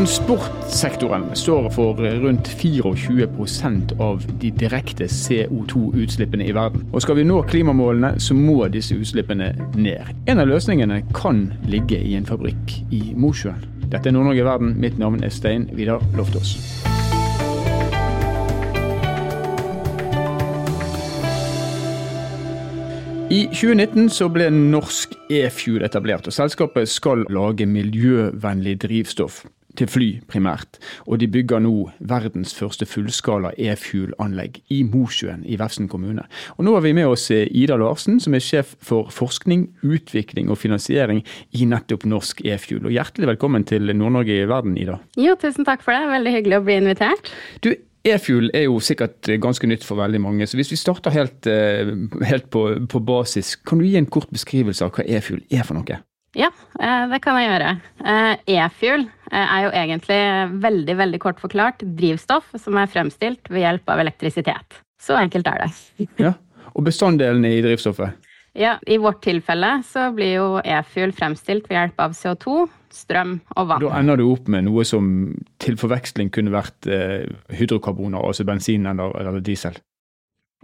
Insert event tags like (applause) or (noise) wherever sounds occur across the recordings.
Transportsektoren står for rundt 24% av de direkte CO2-utslippene i verden. Og Skal vi nå klimamålene, så må disse utslippene ned. En av løsningene kan ligge i en fabrikk i Mosjøen. Dette er Nord-Norge verden. Mitt navn er Stein Vidar Loftaas. I 2019 så ble Norsk e-fuel etablert, og selskapet skal lage miljøvennlig drivstoff til fly primært. Og de bygger nå verdens første fullskala e-fuel-anlegg i Mosjøen i Vefsn kommune. Og nå har vi med oss eh, Ida Larsen, som er sjef for forskning, utvikling og finansiering i nettopp Norsk e-fuel. Og hjertelig velkommen til Nord-Norge i verden, Ida. Jo, tusen takk for det. Veldig hyggelig å bli invitert. Du, E-fuel er jo sikkert ganske nytt for veldig mange, så hvis vi starter helt, eh, helt på, på, basis, kan du gi en kort beskrivelse av hva e-fuel er for noe? Ja, eh, det kan jeg gjøre. Eh, e-fuel er jo egentlig veldig, veldig kort forklart drivstoff som er fremstilt ved hjelp av elektrisitet. Så enkelt er det. ja, Og bestanddelene i drivstoffet? Ja, I vårt tilfelle så blir jo e-fuel fremstilt ved hjelp av CO2, strøm og vann. Da ender du opp med noe som til forveksling kunne vært eh, hydrokarboner, altså bensin eller, eller, diesel?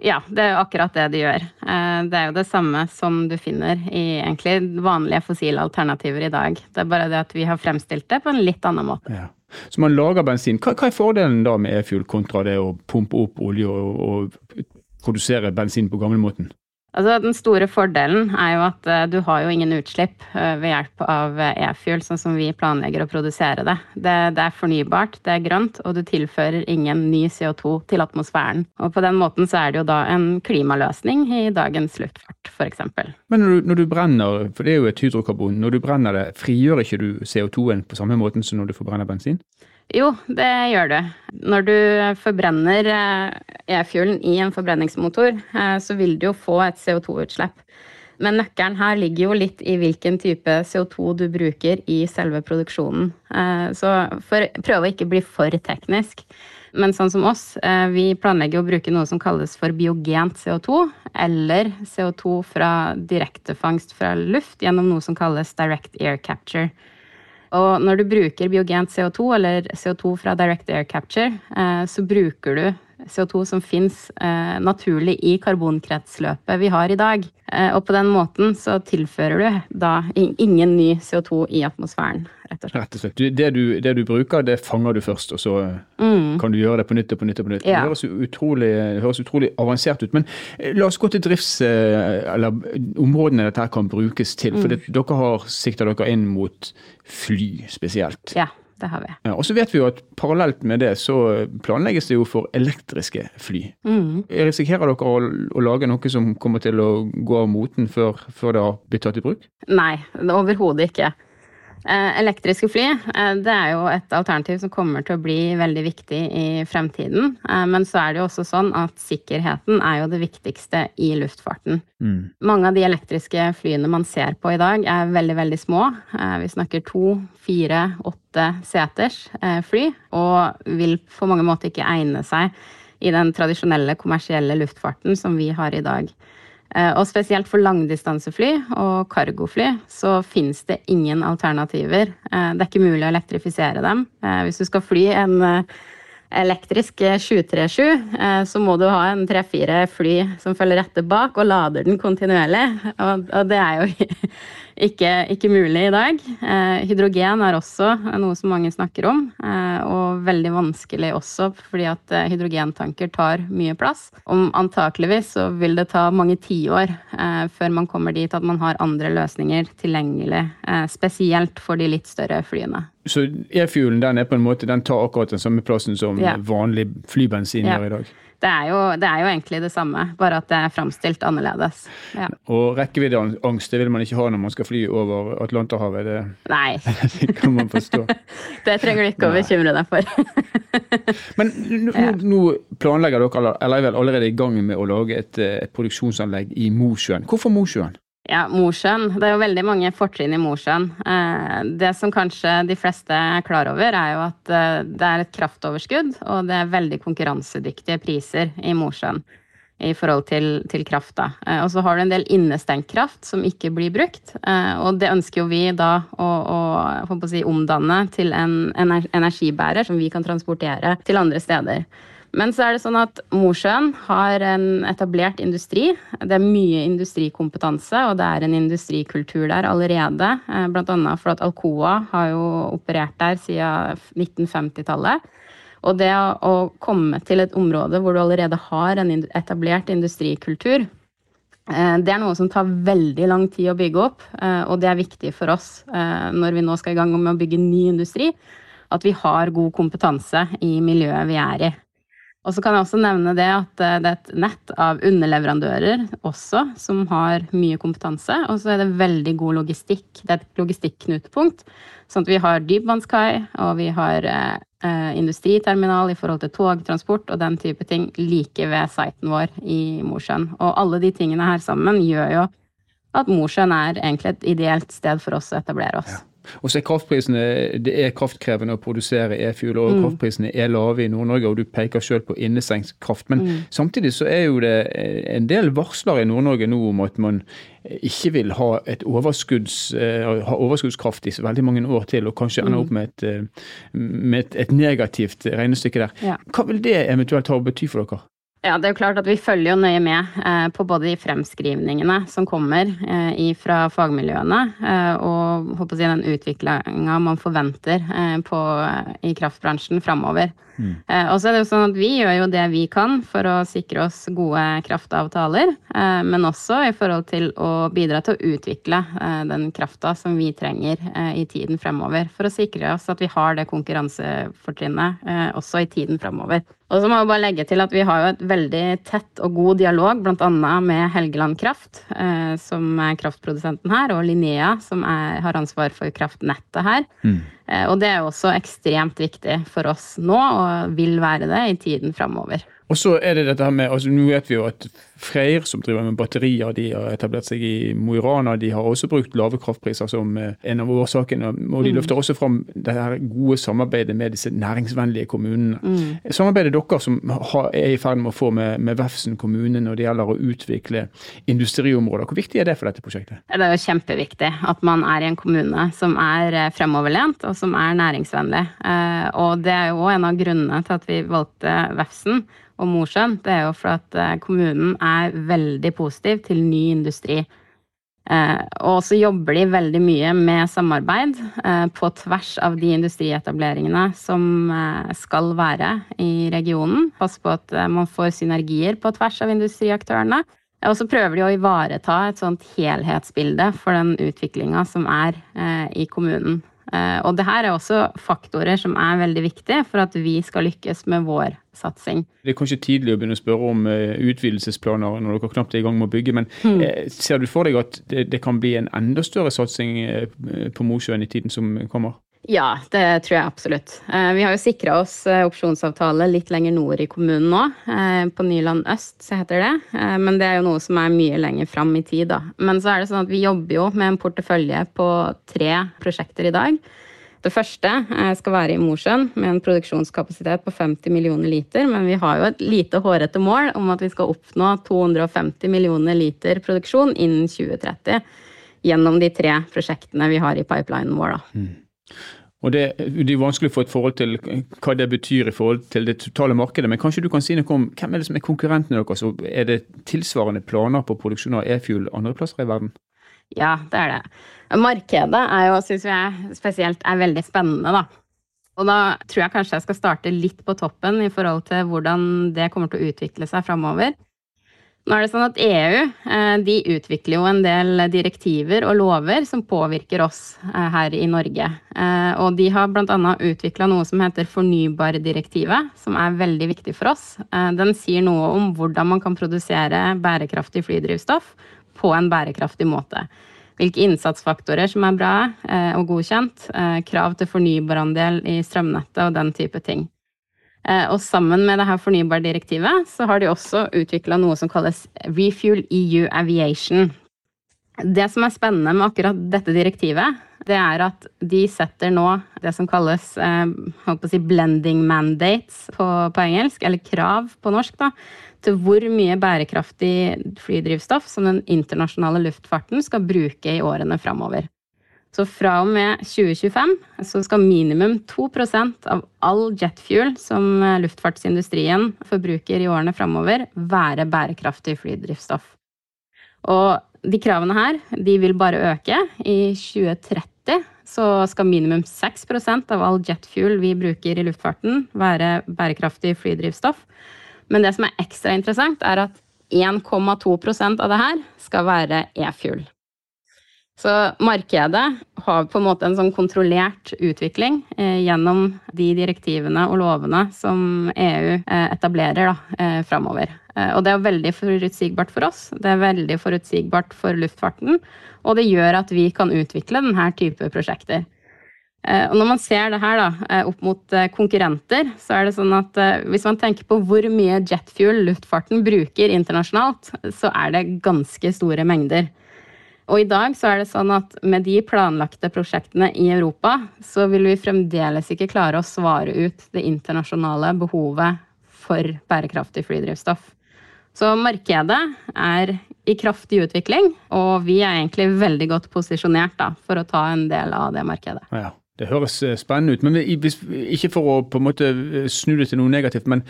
Ja, det er akkurat det de gjør. Eh, det er jo det samme som du finner i egentlig vanlige fossile alternativer i dag. Det er bare det at vi har fremstilt det på en litt annen måte. Ja. Så man lager bensin. Hva, hva er fordelen da med e-fuel kontra det å pumpe opp olje og, og produsere bensin på gamlemåten? Altså, den store fordelen er jo at uh, du har jo ingen utslipp uh, ved hjelp av uh, e-fuel, sånn som vi planlegger å produsere det. det. det. er fornybart, det er grønt, og du tilfører ingen ny CO2 til atmosfæren. Og på den måten så er det jo da en klimaløsning i dagens luftfart, f.eks. Men når du, når du, brenner, for det er jo et hydrokarbon, når du brenner det, frigjør ikke du CO2-en på samme måten som når du forbrenner bensin? Jo, det gjør du. Når du forbrenner eh, e-fuelen i en forbrenningsmotor, eh, så vil du jo få et CO2-utslipp. Men nøkkelen her ligger jo litt i hvilken type CO2 du bruker i selve produksjonen. Eh, så for, prøv å ikke bli for teknisk. Men sånn som oss, vi planlegger å bruke noe som kalles for biogent CO2, eller CO2 fra direktefangst fra luft gjennom noe som kalles direct air capture. Og når du bruker biogent CO2, eller CO2 fra direct air capture, eh, så bruker du CO2 som fins eh, naturlig i karbonkretsløpet vi har i dag. Eh, og på den måten så tilfører du da ingen ny CO2 i atmosfæren, rett og slett. Rett og slett. Det du, det du bruker, det fanger du først, og så mm. kan du gjøre det på nytt og på nytt. og på nytt. Ja. Det, høres utrolig, det høres utrolig avansert ut. Men eh, la oss gå til drifts... Eh, eller områdene dette kan brukes til. For mm. det, dere har sikta dere inn mot fly spesielt. Ja det har vi. Ja, og så vet vi jo at parallelt med det så planlegges det jo for elektriske fly. Mm. Risikerer dere å, å, lage noe som kommer til å gå av moten før, før det har blitt tatt i bruk? Nei, overhodet ikke. Eh, elektriske fly eh, det er jo et alternativ som kommer til å bli veldig viktig i fremtiden. Eh, men så er det jo også sånn at sikkerheten er jo det viktigste i luftfarten. Mm. Mange av de elektriske flyene man ser på i dag, er veldig, veldig små. Vi snakker to, fire, åtte seters fly, og vil på mange måter ikke egne seg i den tradisjonelle kommersielle luftfarten som vi har i dag. Eh, og spesielt for langdistansefly og cargofly så finnes det ingen alternativer. Eh, det er ikke mulig å elektrifisere dem. Eh, hvis du skal fly en elektrisk 737, så må du ha en tre-fire fly som følger etter bak og lader den kontinuerlig. Og, det er jo (laughs) ikke, ikke, mulig i dag. Eh, hydrogen er også noe som mange snakker om, eh, og veldig vanskelig også fordi at eh, hydrogentanker tar mye plass. Om antakeligvis så vil det ta mange tiår eh, før man kommer dit at man har andre løsninger tilgjengelig, eh, spesielt for de litt større flyene. Så e-fuelen den er på en måte, den tar akkurat den samme plassen som ja. vanlig flybensin gjør i dag? Det er, jo, det er jo egentlig det samme, bare at det er framstilt annerledes. Ja. Og rekkeviddeangst det vil man ikke ha når man skal fly over Atlanterhavet? Det, Nei. (laughs) det kan man forstå. (laughs) det trenger du ikke å bekymre deg for. (laughs) Men nå, nå, planlegger dere, eller er vel allerede i gang med å lage et, et produksjonsanlegg i Mosjøen. Hvorfor Mosjøen? Ja, Mosjøen. Det er jo veldig mange fortrinn i Mosjøen. Eh, det som kanskje de fleste er klar over, er jo at eh, det er et kraftoverskudd, og det er veldig konkurransedyktige priser i Mosjøen. i forhold til, til krafta. Eh, og så har du en del innestengt kraft som ikke blir brukt. Og det ønsker jo vi da å, å si, omdanne til en energibærer som vi kan transportere til andre steder. Men så er det sånn at Mosjøen har en etablert industri. Det er mye industrikompetanse, og det er en industrikultur der allerede. Bl.a. blant annet for at Alcoa har jo operert der siden 1950-tallet. Og det å komme til et område hvor du allerede har en etablert industrikultur, eh, det er noe som tar veldig lang tid å bygge opp, eh, og det er viktig for oss eh, når vi nå skal i gang med å bygge ny industri, at vi har god kompetanse i miljøet vi er i. Og så kan jeg også nevne det at det er et nett av underleverandører også som har mye kompetanse. Og så er det veldig god logistikk. Det er et logistikknutepunkt. Sånn at vi har dypvannskai, og vi har eh, industriterminal i forhold til togtransport og den type ting like ved siten vår i Mosjøen. Og alle de tingene her sammen gjør jo at Mosjøen er egentlig et ideelt sted for oss å etablere oss. Ja. Og så er kraftprisene det er kraftkrevende å produsere e-fuel, og mm. kraftprisene er lave i Nord-Norge. Og du peker selv på innestengt kraft. Men mm. samtidig så er jo det en del varsler i Nord-Norge nå om at man ikke vil ha, et overskudds, eh, ha overskuddskraft i så veldig mange år til, og kanskje ende opp mm. med et, eh, med et, et negativt regnestykke der. Ja. Hva vil det eventuelt ha å bety for dere? Ja, det er jo klart at Vi følger jo nøye med eh, på både de fremskrivningene som kommer eh, fra fagmiljøene, eh, og håper å si, den utviklinga man forventer på, i kraftbransjen framover. Mm. Og så er det jo sånn at Vi gjør jo det vi kan for å sikre oss gode kraftavtaler, men også i forhold til å bidra til å utvikle den krafta som vi trenger i tiden fremover. For å sikre oss at vi har det konkurransefortrinnet også i tiden fremover. Og så må jeg bare legge til at Vi har jo et veldig tett og god dialog bl.a. med Helgeland Kraft, eh, som er kraftprodusenten her, og Linnea, som er, har ansvar for kraftnettet her. Mm. Eh, og det er jo også ekstremt viktig for oss nå, og vil være det i tiden framover. Og så er det dette her med, altså Nå vet vi jo at Freyr, som driver med batterier, de har etablert seg i Mo i Rana. De har også brukt lave kraftpriser som eh, en av årsakene. Og de mm. løfter også fram det her gode samarbeidet med disse næringsvennlige kommunene. Mm. Samarbeidet dere som er i ferd med å få med, med Vefsn kommune når det gjelder å utvikle industriområder, hvor viktig er det for dette prosjektet? Det er jo kjempeviktig at man er i en kommune som er eh, fremoverlent og som er næringsvennlig. Eh, og det er jo en av grunnene til at vi valgte Vefsn og Mosjøen, det er jo for at eh, kommunen er veldig positiv til ny industri. Eh, og så jobber de veldig mye med samarbeid på tvers av de industrietableringene som skal være i regionen. Passe på at man får synergier på tvers av industriaktørene. Og så prøver de å ivareta et sånt helhetsbilde for den utviklinga som er i kommunen. Eh, og det her er også faktorer som er veldig viktige for at vi skal lykkes med vår satsing. Det er kanskje tidlig å begynne å spørre om eh, utvidelsesplaner når dere knapt er i gang med å bygge, men mm. ser du for deg at det, det kan bli en enda større satsing på Mosjøen i tiden som kommer? Ja, det tror jeg absolutt. Eh, vi har jo sikra oss eh, opsjonsavtale litt lenger nord i kommunen nå. Eh, på Nyland øst, så heter det. Men det er jo noe som er mye lenger fram i tid, da. Men så er det sånn at vi jobber jo med en portefølje på tre prosjekter i dag. Det første skal være i Mosjøen med en produksjonskapasitet på 50 millioner liter. Men vi har jo et lite hårete mål om at vi skal oppnå 250 millioner liter produksjon innen 2030. Gjennom de tre prosjektene vi har i pipelinen vår. da. Mm. Og det, det, er vanskelig å få et forhold til hva det betyr i forhold til det totale markedet. Men kanskje du kan si noe om hvem er det som er konkurrentene deres? Og er det tilsvarende planer på produksjon av e-fuel andre plasser i verden? Ja, det er det. Markedet er jo, syns jeg spesielt er veldig spennende, da. Og da tror jeg kanskje jeg skal starte litt på toppen i forhold til hvordan det kommer til å utvikle seg framover. Nå er det sånn at EU eh, de utvikler jo en del direktiver og lover som påvirker oss eh, her i Norge. Eh, og de har bl.a. utvikla noe som heter fornybardirektivet, som er veldig viktig for oss. Den sier noe om hvordan man kan produsere bærekraftig flydrivstoff på en bærekraftig måte. Hvilke innsatsfaktorer som er bra og godkjent, krav til fornybarandel i strømnettet og den type ting. Eh, og sammen med det her fornybardirektivet så har de også utvikla noe som kalles Refuel EU Aviation. Det som er spennende med akkurat dette direktivet, det er at de setter nå det som kalles eh, si blending mandates på, på, engelsk, eller krav på norsk, da, til hvor mye bærekraftig flydrivstoff som den internasjonale luftfarten skal bruke i årene framover. Så fra og med 2025 så skal minimum 2% av all jetfuel som eh, luftfartsindustrien forbruker i årene framover, være bærekraftig flydrivstoff. Og de kravene her de vil bare øke. I 2030 så skal minimum 6% av all jetfuel vi bruker i luftfarten, være bærekraftig flydrivstoff. Men det som er ekstra interessant, er at 1,2% av det her skal være e-fuel. Så markedet har på en måte en sånn kontrollert utvikling eh, gjennom de direktivene og lovene som EU eh, etablerer da, eh, framover. Og det er veldig forutsigbart for oss. Det er veldig forutsigbart for luftfarten. Og det gjør at vi kan utvikle denne type prosjekter. Og når man ser det her da, opp mot konkurrenter, så er det sånn at hvis man tenker på hvor mye jetfuel luftfarten bruker internasjonalt, så er det ganske store mengder. Og i dag så er det sånn at med de planlagte prosjektene i Europa, så vil vi fremdeles ikke klare å svare ut det internasjonale behovet for bærekraftig flydrivstoff. Så markedet er i kraftig utvikling, og vi er egentlig veldig godt posisjonert da, for å ta en del av det markedet. Ja, det høres eh, spennende ut. men Ikke for å på en måte eh, snu det til noe negativt, men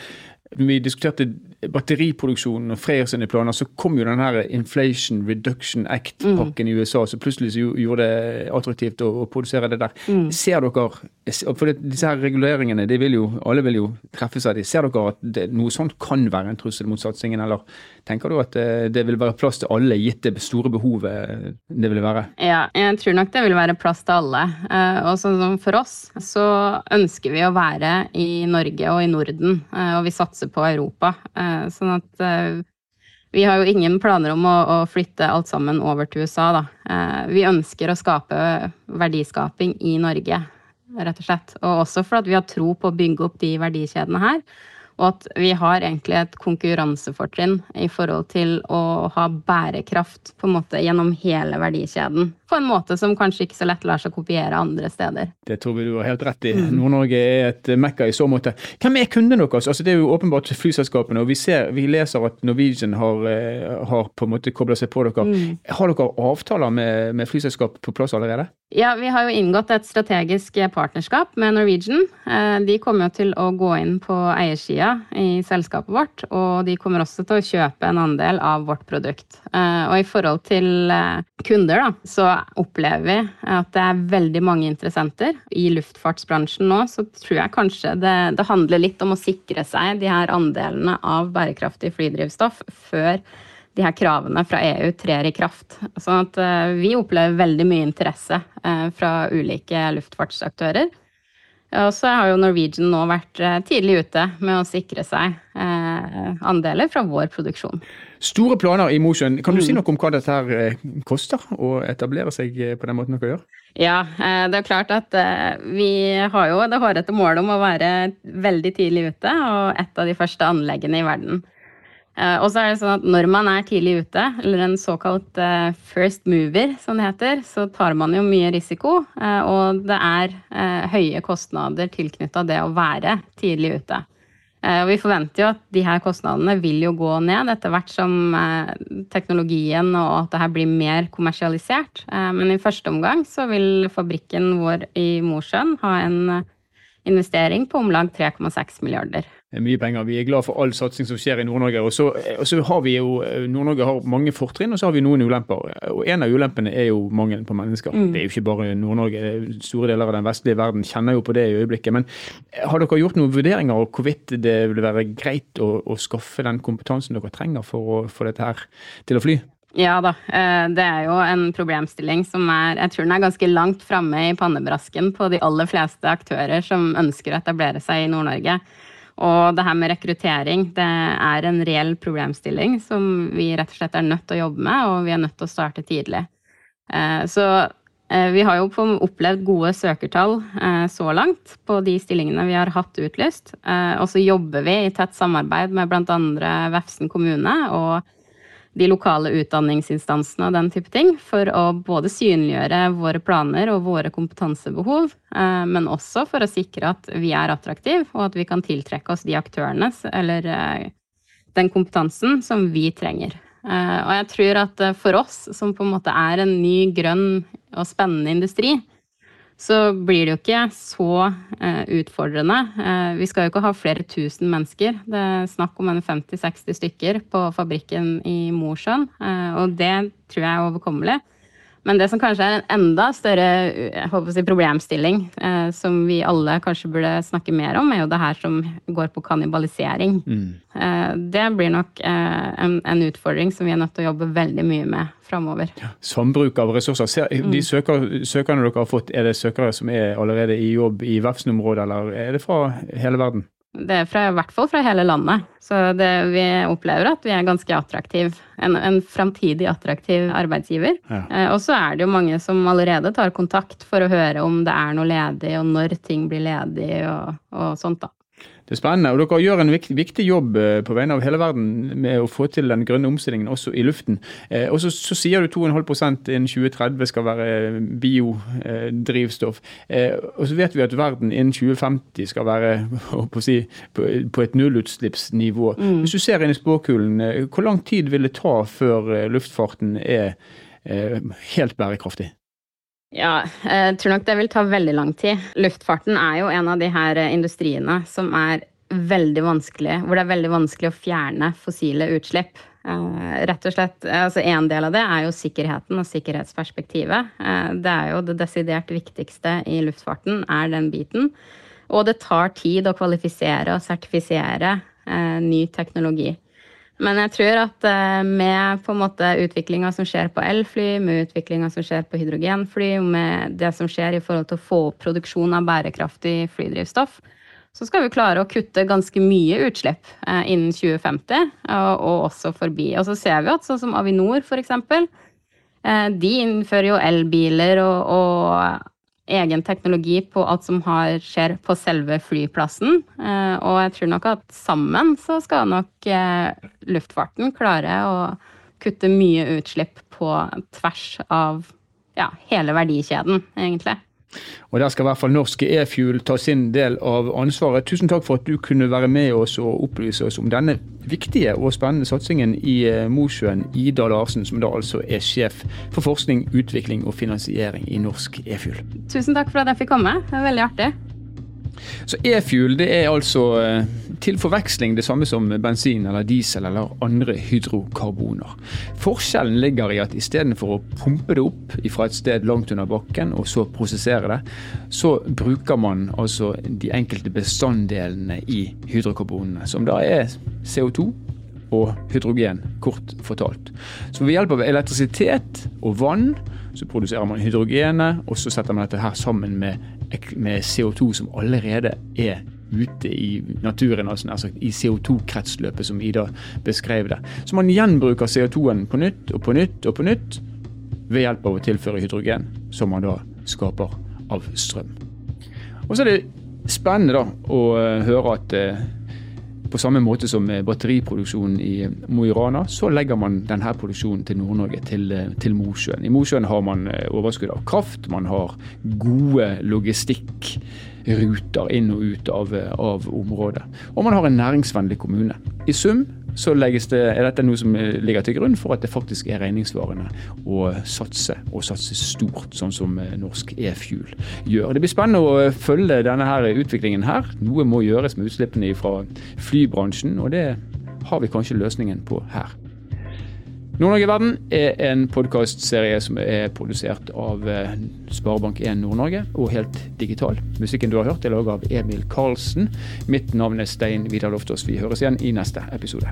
vi diskuterte batteriproduksjonen og Freyr sine planer, så kom jo den her Inflation Reduction Act-pakken mm. i USA, så plutselig gjorde det attraktivt å, å produsere det der. Mm. Ser dere For disse her reguleringene, vil jo, alle vil jo treffes av de. Ser dere at det, noe sånt kan være en trussel mot satsingen, eller tenker du at det, eh, vil være plass til alle, gitt det store behovet det vil være? Ja, jeg tror nok det vil være plass til alle. Eh, og for oss så ønsker vi å være i Norge og i Norden, eh, og vi satser på Europa. Eh, sånn at eh, vi har jo ingen planer om å, flytte alt sammen over til USA, da. Eh, vi ønsker å skape verdiskaping i Norge, rett og slett. Og også for at vi har tro på å bygge opp de verdikjedene her. Og at vi har egentlig et konkurransefortrinn i forhold til å ha bærekraft på en måte gjennom hele verdikjeden. På en måte som kanskje ikke så lett lar seg kopiere andre steder. Det tror vi du har helt rett i. Mm. Nord-Norge er et mekka i så måte. Hvem er kundene deres? Altså, det er jo åpenbart flyselskapene. og Vi, ser, vi leser at Norwegian har, eh, har på en måte kobla seg på dere. Mm. Har dere avtaler med, med flyselskap på plass allerede? Ja, vi har jo inngått et strategisk partnerskap med Norwegian. Eh, de kommer jo til å gå inn på eiersida i selskapet vårt, og de kommer også til å kjøpe en andel av vårt produkt. Eh, og i forhold til eh, kunder, da, så opplever vi at det er veldig mange interessenter. I luftfartsbransjen nå så tror jeg kanskje det, det handler litt om å sikre seg de her andelene av bærekraftig flydrivstoff før de her kravene fra EU trer i kraft. Sånn at eh, vi opplever veldig mye interesse fra ulike luftfartsaktører. Og så har jo Norwegian nå vært eh, tidlig ute med å sikre seg eh, andeler fra vår produksjon. Store planer i Mosjøen. Kan du si mm. noe om hva dette her eh, koster å etablere seg på den måten dere gjør? Ja, det er klart at vi har jo det hårete målet om å være veldig tidlig ute og et av de første anleggene i verden. Eh, og så er det sånn at når man er tidlig ute, eller en såkalt eh, first mover, som det heter, så tar man jo mye risiko, eh, og det er høye kostnader tilknytta det å være tidlig ute. Og vi forventer jo at de her kostnadene vil jo gå ned etter hvert som teknologien og at det her blir mer kommersialisert. Men i første omgang så vil fabrikken vår i Mosjøen ha en investering på om lag 3,6 milliarder mye penger. Vi er glad for all satsing som skjer i Nord-Norge. Og og så har vi jo, Nord-Norge har mange fortrinn, og så har vi noen ulemper. Og En av ulempene er jo mangelen på mennesker. Mm. Det er jo ikke bare Nord-Norge. Store deler av den vestlige verden kjenner jo på det i øyeblikket. Men har dere gjort noen vurderinger av hvorvidt det vil være greit å, å skaffe den kompetansen dere trenger for å få dette her til å fly? Ja da, eh, det er jo en problemstilling som er Jeg tror den er ganske langt framme i pannebrasken på de aller fleste aktører som ønsker å etablere seg i Nord-Norge. Og det her med rekruttering det er en reell problemstilling som vi rett og slett er nødt til å jobbe med, og vi er nødt til å starte tidlig. Eh, så eh, vi har jo opplevd gode søkertall eh, så langt på de stillingene vi har hatt utlyst. Og så jobber vi i tett samarbeid med bl.a. Vefsn kommune og de lokale utdanningsinstansene og den type ting, for å både synliggjøre våre planer og våre kompetansebehov, eh, men også for å sikre at vi er attraktive, og at vi kan tiltrekke oss de aktørene eller eh, den kompetansen som vi trenger. Eh, og jeg tror at for oss, som på en måte er en ny, grønn og spennende industri, så blir det jo ikke så eh, utfordrende. Eh, vi skal jo ikke ha flere tusen mennesker. Det er snakk om en 50-60 stykker på fabrikken i Mosjøen, eh, og det tror jeg er overkommelig. Men det som kanskje er en enda større si, problemstilling, eh, som vi alle kanskje burde snakke mer om, er jo det her som går på kannibalisering. Mm. Eh, det blir nok eh, en, en, utfordring som vi er nødt til å jobbe veldig mye med framover. Ja, Sambruk av ressurser. Ser, de mm. søker, søkerne dere har fått, er det søkere som er allerede i jobb i Vefsn-området, eller er det fra hele verden? Det er fra, i hvert fall fra hele landet. Så det, vi opplever at vi er ganske attraktiv. En, en framtidig attraktiv arbeidsgiver. Ja. Eh, og så er det jo mange som allerede tar kontakt for å høre om det er noe ledig, og når ting blir ledig og, og sånt, da. Det er spennende, og dere gjør en viktig, viktig, jobb eh, på vegne av hele verden med å få til den grønne omstillingen også i luften. Eh, og så, så, sier du 2,5% innen 2030 skal være biodrivstoff. Eh, og så vet vi at verden innen 2050 skal være (laughs) på, si, på, på, et nullutslippsnivå. Mm. Hvis du ser inn i spåkulen, eh, hvor lang tid vil det ta før eh, luftfarten er eh, helt bærekraftig? Ja, jeg tror nok det vil ta veldig lang tid. Luftfarten er jo en av de her industriene som er veldig vanskelig, hvor det er veldig vanskelig å fjerne fossile utslipp. Eh, rett og slett, altså En del av det er jo sikkerheten og sikkerhetsperspektivet. Eh, det er jo det desidert viktigste i luftfarten, er den biten. Og det tar tid å kvalifisere og sertifisere eh, ny teknologi. Men jeg tror at eh, med på en måte utviklinga som skjer på elfly, med utviklinga som skjer på hydrogenfly, med det som skjer i forhold til å få opp produksjon av bærekraftig flydrivstoff, så skal vi klare å kutte ganske mye utslipp eh, innen 2050, og, også forbi. Og så ser vi at sånn som Avinor, f.eks., eksempel, de innfører jo elbiler og, og egen teknologi på alt som har, skjer på selve flyplassen. Eh, og jeg tror nok at sammen så skal nok eh, luftfarten klare å kutte mye utslipp på tvers av ja, hele verdikjeden, egentlig. Og Der skal i hvert fall norsk e-fuel ta sin del av ansvaret. Tusen takk for at du kunne være med oss og opplyse oss om denne viktige og spennende satsingen i eh, Mosjøen. Ida Larsen, som da altså er sjef for forskning, utvikling og finansiering i Norsk e-fuel. Tusen takk for at jeg fikk komme. Det er veldig artig. Så E-fuel det er altså eh, til forveksling det samme som bensin eller diesel eller andre hydrokarboner. Forskjellen ligger i at istedenfor å pumpe det opp fra et sted langt under bakken og så prosessere det, så bruker man altså de enkelte bestanddelene i hydrokarbonene, som da er CO2 og hydrogen, kort fortalt. Så ved hjelp av elektrisitet og vann så produserer man hydrogenet, og så setter man dette her sammen med med CO2 som allerede er ute i naturen, altså, altså i CO2-kretsløpet som Ida beskrev det. Så man gjenbruker CO2-en på nytt og på nytt og på nytt ved hjelp av å tilføre hydrogen, som man da skaper av strøm. Og så er det spennende da å eh, høre at eh, på samme måte som batteriproduksjonen i Mo i Rana, så legger man denne produksjonen til Nord-Norge, til, til, Mosjøen. I Mosjøen har man eh, overskudd av kraft, man har gode logistikkruter inn og ut av, av området. Og man har en næringsvennlig kommune. I sum så det, er dette noe som ligger til grunn for at det faktisk er regningssvarende å satse, og satse stort, sånn som eh, norsk e-fuel gjør. Det blir spennende å følge denne her utviklingen her. Noe må gjøres med utslippene fra flybransjen, og det har vi kanskje løsningen på her. Nord-Norge Verden er en podkastserie som er produsert av eh, Sparebank1 Nord-Norge, og helt digital. Musikken du har hørt er laget av Emil Karlsen. Mitt navn er Stein Vidar Loftaas. Vi høres igjen i neste episode.